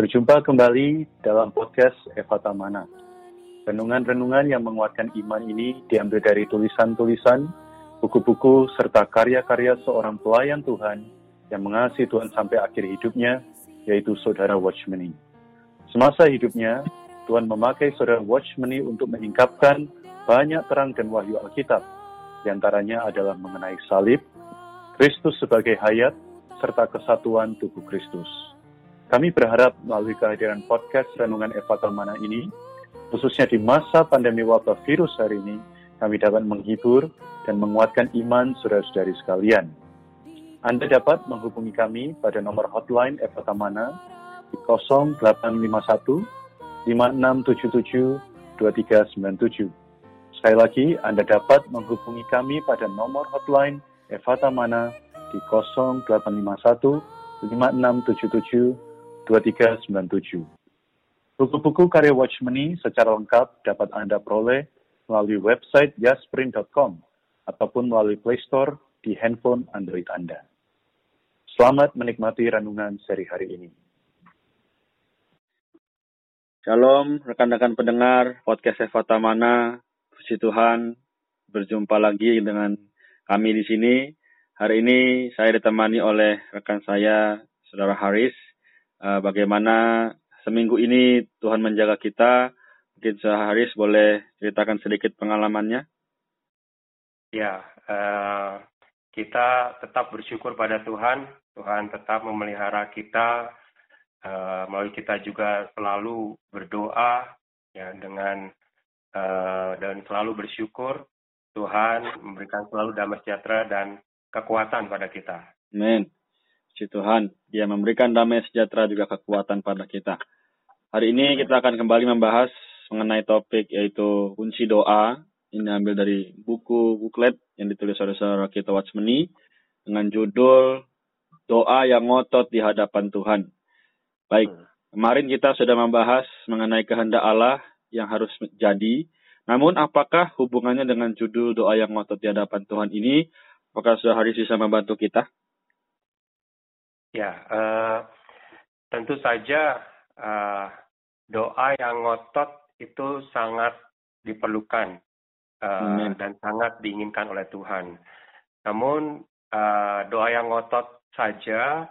Berjumpa kembali dalam podcast Eva Tamana. Renungan-renungan yang menguatkan iman ini diambil dari tulisan-tulisan, buku-buku, serta karya-karya seorang pelayan Tuhan yang mengasihi Tuhan sampai akhir hidupnya, yaitu Saudara Watchmeni. Semasa hidupnya, Tuhan memakai Saudara Watchmeni untuk menyingkapkan banyak terang dan wahyu Alkitab. Di antaranya adalah mengenai salib, Kristus sebagai hayat, serta kesatuan tubuh Kristus. Kami berharap melalui kehadiran podcast Renungan Eva Talmana ini, khususnya di masa pandemi wabah virus hari ini, kami dapat menghibur dan menguatkan iman saudara-saudari sekalian. Anda dapat menghubungi kami pada nomor hotline Eva Tamana di 0851 5677 2397. Sekali lagi, Anda dapat menghubungi kami pada nomor hotline Eva Tamana di 0851 5677 2397. Buku-buku karya Watchmeni secara lengkap dapat Anda peroleh melalui website jasprint.com ataupun melalui Play Store di handphone Android Anda. Selamat menikmati renungan seri hari ini. Shalom, rekan-rekan pendengar podcast Eva Tamana. Puji Tuhan, berjumpa lagi dengan kami di sini. Hari ini saya ditemani oleh rekan saya, Saudara Haris, uh, bagaimana seminggu ini Tuhan menjaga kita. Mungkin Haris boleh ceritakan sedikit pengalamannya. Ya, uh, kita tetap bersyukur pada Tuhan. Tuhan tetap memelihara kita. Uh, melalui kita juga selalu berdoa ya dengan uh, dan selalu bersyukur Tuhan memberikan selalu damai sejahtera dan kekuatan pada kita. Amin. Tuhan, Dia memberikan damai sejahtera juga kekuatan pada kita. Hari ini kita akan kembali membahas mengenai topik yaitu kunci doa. Ini ambil dari buku buklet yang ditulis oleh saudara kita Watchmeni dengan judul Doa yang ngotot di hadapan Tuhan. Baik, kemarin kita sudah membahas mengenai kehendak Allah yang harus jadi. Namun apakah hubungannya dengan judul doa yang ngotot di hadapan Tuhan ini? Apakah sudah hari bisa membantu kita? Ya, uh, tentu saja uh, doa yang ngotot itu sangat diperlukan uh, dan sangat diinginkan oleh Tuhan. Namun uh, doa yang ngotot saja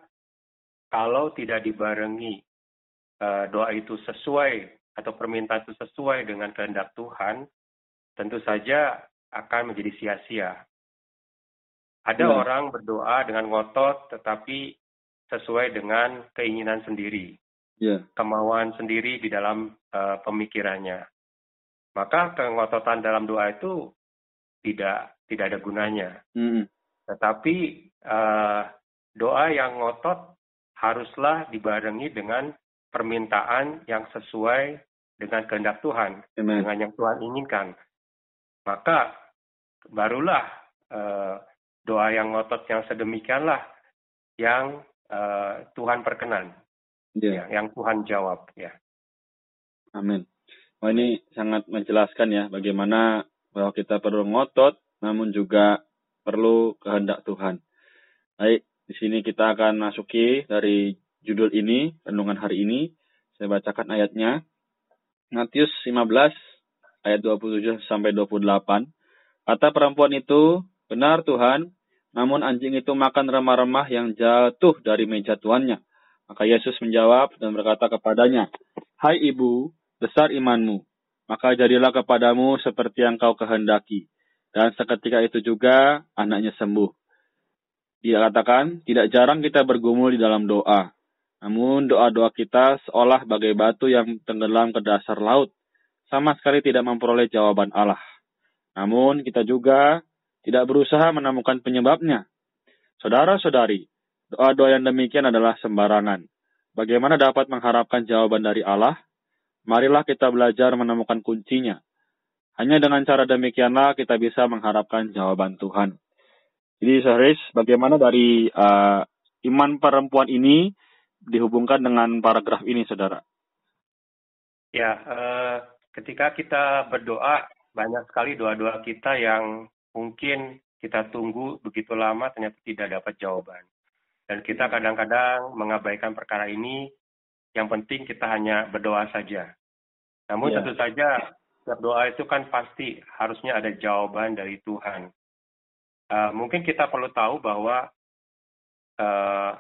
kalau tidak dibarengi uh, doa itu sesuai atau permintaan itu sesuai dengan kehendak Tuhan, tentu saja akan menjadi sia-sia. Ada hmm. orang berdoa dengan ngotot tetapi sesuai dengan keinginan sendiri, yeah. kemauan sendiri di dalam uh, pemikirannya. Maka kengototan dalam doa itu tidak tidak ada gunanya. Mm. Tetapi uh, doa yang ngotot haruslah dibarengi dengan permintaan yang sesuai dengan kehendak Tuhan, Amen. dengan yang Tuhan inginkan. Maka barulah uh, doa yang ngotot yang sedemikianlah yang uh, Tuhan perkenan, yeah. ya, yang Tuhan jawab, ya. Amin. Oh ini sangat menjelaskan ya bagaimana bahwa kita perlu ngotot, namun juga perlu kehendak Tuhan. Baik, di sini kita akan masuki dari judul ini, renungan hari ini. Saya bacakan ayatnya. Matius 15 ayat 27 sampai 28. Kata perempuan itu, benar Tuhan, namun anjing itu makan remah-remah yang jatuh dari meja tuannya. Maka Yesus menjawab dan berkata kepadanya, Hai ibu, besar imanmu, maka jadilah kepadamu seperti yang kau kehendaki. Dan seketika itu juga anaknya sembuh. Dia katakan, tidak jarang kita bergumul di dalam doa. Namun doa-doa kita seolah bagai batu yang tenggelam ke dasar laut. Sama sekali tidak memperoleh jawaban Allah. Namun kita juga tidak berusaha menemukan penyebabnya. Saudara-saudari, doa-doa yang demikian adalah sembarangan. Bagaimana dapat mengharapkan jawaban dari Allah? Marilah kita belajar menemukan kuncinya. Hanya dengan cara demikianlah kita bisa mengharapkan jawaban Tuhan. Jadi, Sahris, bagaimana dari uh, iman perempuan ini dihubungkan dengan paragraf ini, saudara? Ya, uh, ketika kita berdoa, banyak sekali doa-doa kita yang mungkin kita tunggu begitu lama ternyata tidak dapat jawaban. Dan kita kadang-kadang mengabaikan perkara ini yang penting kita hanya berdoa saja. Namun yeah. tentu saja setiap doa itu kan pasti harusnya ada jawaban dari Tuhan. Uh, mungkin kita perlu tahu bahwa uh,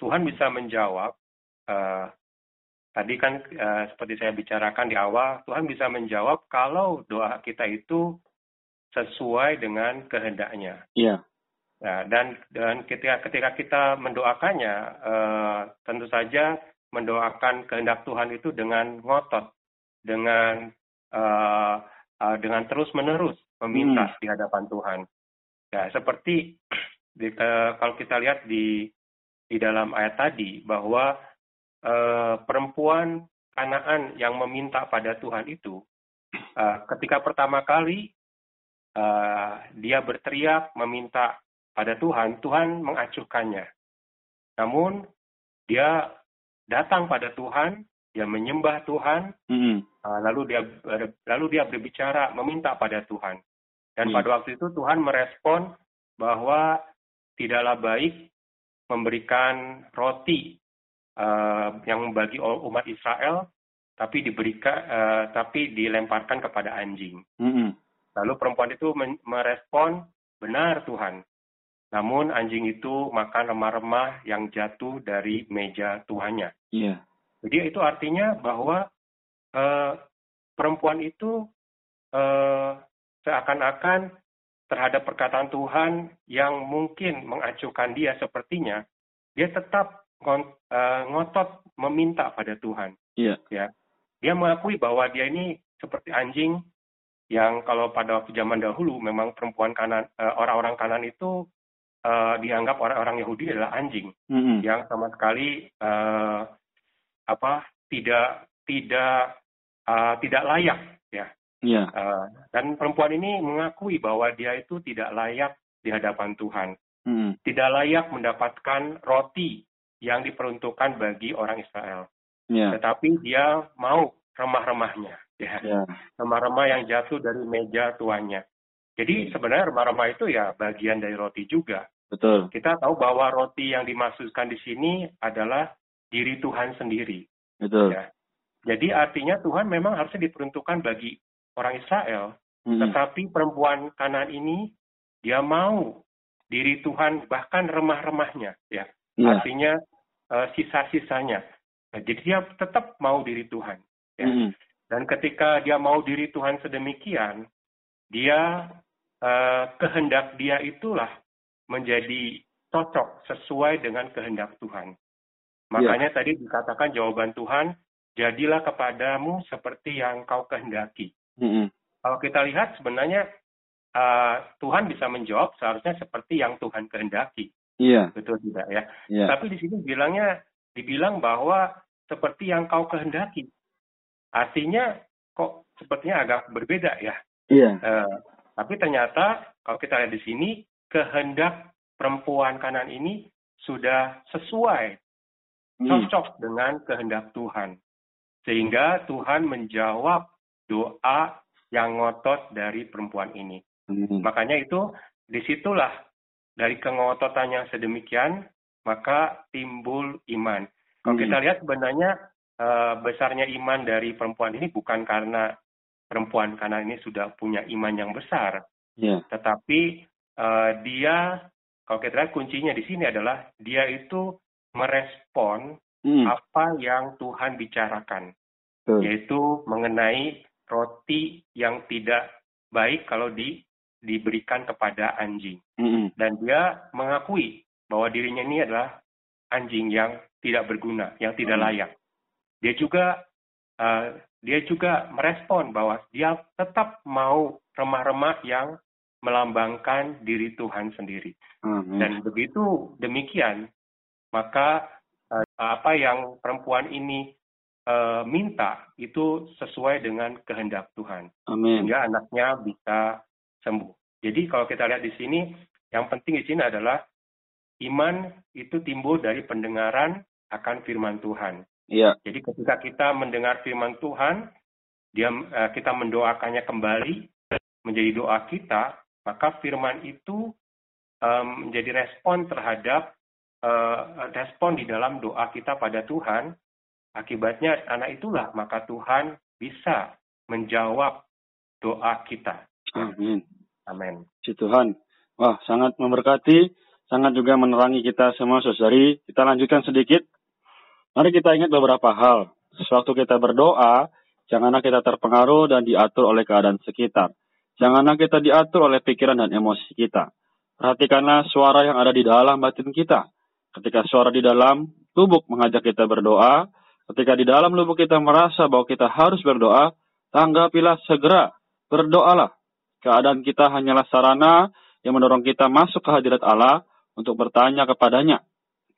Tuhan bisa menjawab. Uh, tadi kan uh, seperti saya bicarakan di awal, Tuhan bisa menjawab kalau doa kita itu sesuai dengan kehendaknya. Iya. Nah, dan dan ketika ketika kita mendoakannya, uh, tentu saja mendoakan kehendak Tuhan itu dengan ngotot, dengan uh, uh, dengan terus menerus meminta hmm. di hadapan Tuhan. Ya, seperti di, uh, kalau kita lihat di di dalam ayat tadi bahwa uh, perempuan Kanaan yang meminta pada Tuhan itu, uh, ketika pertama kali uh, dia berteriak meminta pada Tuhan, Tuhan mengacuhkannya. Namun dia datang pada Tuhan, dia menyembah Tuhan, mm-hmm. lalu dia lalu dia berbicara meminta pada Tuhan. Dan mm. pada waktu itu Tuhan merespon bahwa tidaklah baik memberikan roti uh, yang bagi umat Israel, tapi diberikan uh, tapi dilemparkan kepada anjing. Mm-hmm. Lalu perempuan itu merespon benar Tuhan. Namun anjing itu makan remah-remah yang jatuh dari meja tuannya. Iya. Yeah. Jadi itu artinya bahwa uh, perempuan itu uh, seakan-akan terhadap perkataan Tuhan yang mungkin mengacuhkan dia sepertinya, dia tetap uh, ngotot meminta pada Tuhan. Iya. Yeah. Ya. Dia mengakui bahwa dia ini seperti anjing yang kalau pada waktu zaman dahulu memang perempuan kanan orang-orang kanan itu uh, dianggap orang-orang Yahudi adalah anjing mm-hmm. yang sama sekali uh, apa tidak tidak uh, tidak layak ya. Yeah. Uh, dan perempuan ini mengakui bahwa dia itu tidak layak di hadapan Tuhan, mm-hmm. tidak layak mendapatkan roti yang diperuntukkan bagi orang Israel. Yeah. Tetapi dia mau remah-remahnya, ya, yeah. remah-remah yang jatuh dari meja tuannya. Jadi sebenarnya remah-remah itu ya bagian dari roti juga. Betul. Kita tahu bahwa roti yang dimaksudkan di sini adalah diri Tuhan sendiri. Betul. Ya. Jadi artinya Tuhan memang harusnya diperuntukkan bagi orang Israel, hmm. tetapi perempuan kanan ini dia mau diri Tuhan bahkan remah-remahnya, ya. ya. Artinya uh, sisa-sisanya. Nah, jadi dia tetap mau diri Tuhan. Ya. Hmm. Dan ketika dia mau diri Tuhan sedemikian, dia uh, kehendak dia itulah menjadi cocok sesuai dengan kehendak Tuhan. Makanya yeah. tadi dikatakan jawaban Tuhan, jadilah kepadamu seperti yang kau kehendaki. Mm -hmm. Kalau kita lihat sebenarnya uh, Tuhan bisa menjawab seharusnya seperti yang Tuhan kehendaki. Iya. Betul tidak ya? Yeah. Tapi di sini bilangnya dibilang bahwa seperti yang kau kehendaki. Artinya kok sepertinya agak berbeda ya. Iya. Uh, tapi ternyata kalau kita lihat di sini kehendak perempuan kanan ini sudah sesuai, hmm. cocok dengan kehendak Tuhan. Sehingga Tuhan menjawab doa yang ngotot dari perempuan ini. Hmm. Makanya itu di situlah dari kengototannya sedemikian, maka timbul iman. Kalau hmm. kita lihat sebenarnya besarnya iman dari perempuan ini bukan karena perempuan kanan ini sudah punya iman yang besar, yeah. tetapi uh, dia kalau kita lihat kuncinya di sini adalah dia itu merespon hmm. apa yang Tuhan bicarakan, hmm. yaitu mengenai roti yang tidak baik kalau di, diberikan kepada anjing. Hmm. Dan dia mengakui bahwa dirinya ini adalah anjing yang tidak berguna, yang tidak hmm. layak. Dia juga uh, dia juga merespon bahwa dia tetap mau remah-remah yang melambangkan diri Tuhan sendiri. Hmm. Dan begitu demikian, maka uh, apa yang perempuan ini uh, minta itu sesuai dengan kehendak Tuhan. Amin. Sehingga anaknya bisa sembuh. Jadi kalau kita lihat di sini, yang penting di sini adalah iman itu timbul dari pendengaran akan firman Tuhan. Iya. Jadi ketika kita mendengar firman Tuhan, dia uh, kita mendoakannya kembali menjadi doa kita, maka firman itu um, menjadi respon terhadap uh, respon di dalam doa kita pada Tuhan akibatnya anak itulah maka Tuhan bisa menjawab doa kita. Amin. Amin. Si Tuhan. Wah, sangat memberkati, sangat juga menerangi kita semua, saudari. Kita lanjutkan sedikit. Mari kita ingat beberapa hal. Sewaktu kita berdoa, janganlah kita terpengaruh dan diatur oleh keadaan sekitar. Janganlah kita diatur oleh pikiran dan emosi kita. Perhatikanlah suara yang ada di dalam batin kita. Ketika suara di dalam lubuk mengajak kita berdoa, ketika di dalam lubuk kita merasa bahwa kita harus berdoa, tanggapilah segera, berdoalah. Keadaan kita hanyalah sarana yang mendorong kita masuk ke hadirat Allah untuk bertanya kepadanya.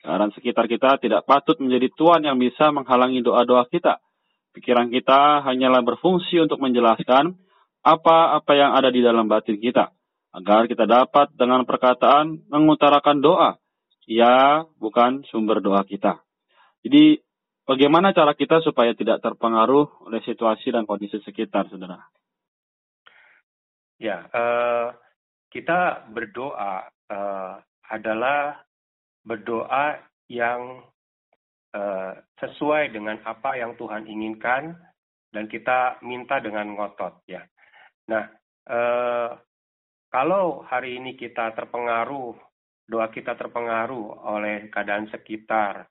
Keadaan sekitar kita tidak patut menjadi tuan yang bisa menghalangi doa-doa kita. Pikiran kita hanyalah berfungsi untuk menjelaskan apa-apa yang ada di dalam batin kita, agar kita dapat dengan perkataan mengutarakan doa ia bukan sumber doa kita. Jadi, bagaimana cara kita supaya tidak terpengaruh oleh situasi dan kondisi sekitar, saudara? Ya, uh, kita berdoa uh, adalah berdoa yang uh, sesuai dengan apa yang Tuhan inginkan dan kita minta dengan ngotot ya. Nah, uh, kalau hari ini kita terpengaruh doa kita terpengaruh oleh keadaan sekitar,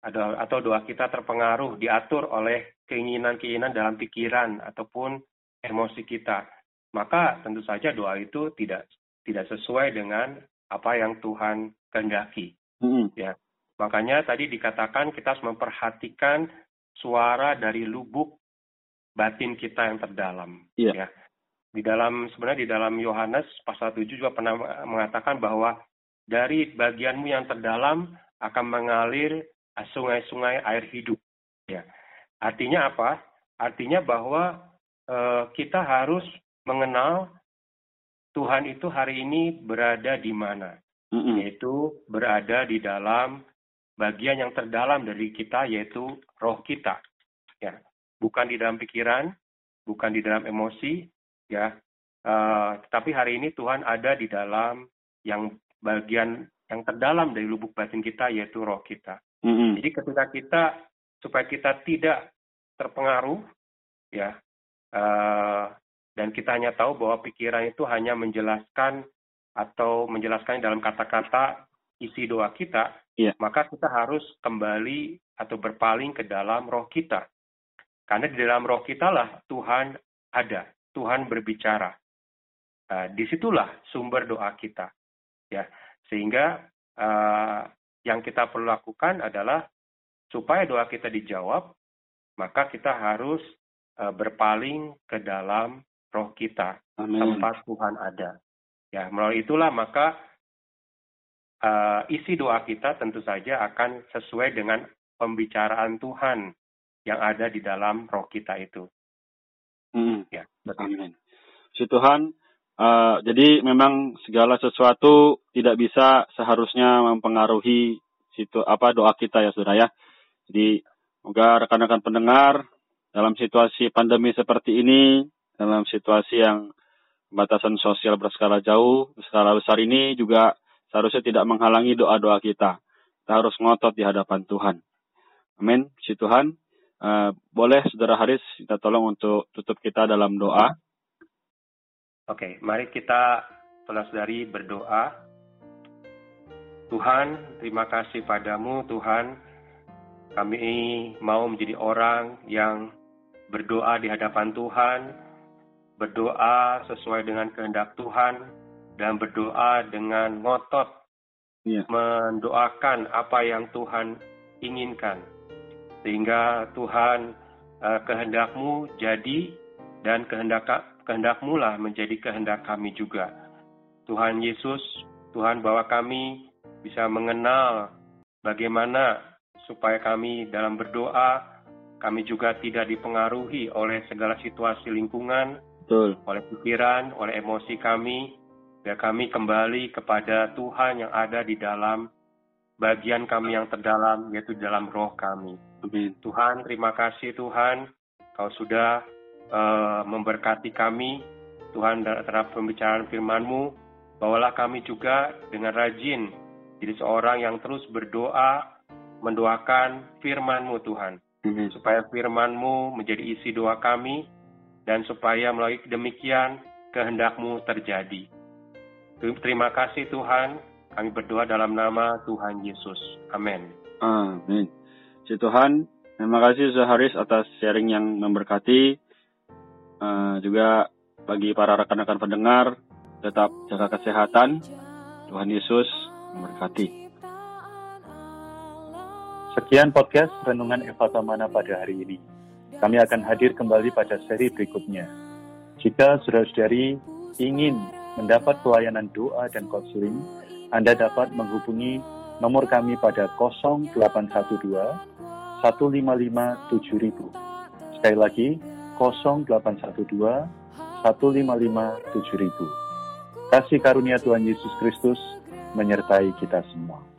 atau doa kita terpengaruh diatur oleh keinginan-keinginan dalam pikiran ataupun emosi kita, maka tentu saja doa itu tidak tidak sesuai dengan apa yang Tuhan kehendaki. Mm-hmm. Ya, makanya tadi dikatakan kita harus memperhatikan suara dari lubuk batin kita yang terdalam. Yeah. Ya, di dalam sebenarnya di dalam Yohanes pasal 7 juga pernah mengatakan bahwa dari bagianmu yang terdalam akan mengalir sungai-sungai air hidup. Ya. Artinya apa? Artinya bahwa e, kita harus mengenal Tuhan itu hari ini berada di mana, mm-hmm. yaitu berada di dalam bagian yang terdalam dari kita, yaitu roh kita. Ya, bukan di dalam pikiran, bukan di dalam emosi, ya. Uh, tetapi hari ini Tuhan ada di dalam yang bagian yang terdalam dari lubuk batin kita yaitu roh kita. Mm-hmm. Jadi ketika kita supaya kita tidak terpengaruh ya uh, dan kita hanya tahu bahwa pikiran itu hanya menjelaskan atau menjelaskan dalam kata-kata isi doa kita, yeah. maka kita harus kembali atau berpaling ke dalam roh kita. Karena di dalam roh kita lah Tuhan ada, Tuhan berbicara. Uh, di situlah sumber doa kita. Ya, sehingga uh, yang kita perlu lakukan adalah supaya doa kita dijawab, maka kita harus uh, berpaling ke dalam roh kita, Amen. tempat Tuhan ada. Ya, melalui itulah maka uh, isi doa kita tentu saja akan sesuai dengan pembicaraan Tuhan yang ada di dalam roh kita itu. Hmm. Ya, betul. Amin. Si Tuhan, Uh, jadi memang segala sesuatu tidak bisa seharusnya mempengaruhi situ apa doa kita ya saudara ya. Jadi semoga rekan-rekan pendengar dalam situasi pandemi seperti ini, dalam situasi yang pembatasan sosial berskala jauh, berskala besar ini juga seharusnya tidak menghalangi doa-doa kita. Kita harus ngotot di hadapan Tuhan. Amin. Si Tuhan, uh, boleh saudara Haris kita tolong untuk tutup kita dalam doa. Oke, mari kita saudara-saudari berdoa. Tuhan, terima kasih padamu Tuhan. Kami mau menjadi orang yang berdoa di hadapan Tuhan, berdoa sesuai dengan kehendak Tuhan, dan berdoa dengan ngotot yeah. mendoakan apa yang Tuhan inginkan. Sehingga Tuhan eh, kehendakmu jadi dan kehendak kehendakmu lah menjadi kehendak kami juga. Tuhan Yesus, Tuhan bahwa kami bisa mengenal bagaimana supaya kami dalam berdoa, kami juga tidak dipengaruhi oleh segala situasi lingkungan, Betul. oleh pikiran, oleh emosi kami, biar kami kembali kepada Tuhan yang ada di dalam bagian kami yang terdalam, yaitu dalam roh kami. Amin. Tuhan, terima kasih Tuhan, Kau sudah uh, memberkati kami, Tuhan terhadap pembicaraan firman-Mu, bawalah kami juga dengan rajin jadi seorang yang terus berdoa, mendoakan firman-Mu Tuhan. Amen. supaya firman-Mu menjadi isi doa kami, dan supaya melalui demikian kehendak-Mu terjadi. Terima kasih Tuhan, kami berdoa dalam nama Tuhan Yesus. Amin. Amin. Si Tuhan, terima kasih Zaharis atas sharing yang memberkati. Uh, juga bagi para rekan-rekan pendengar, tetap jaga kesehatan. Tuhan Yesus memberkati. Sekian podcast Renungan Eva Tamana pada hari ini. Kami akan hadir kembali pada seri berikutnya. Jika saudara-saudari ingin mendapat pelayanan doa dan konseling, Anda dapat menghubungi nomor kami pada 0812 155 7000. Sekali lagi, 0812 155 7000. Kasih karunia Tuhan Yesus Kristus menyertai kita semua.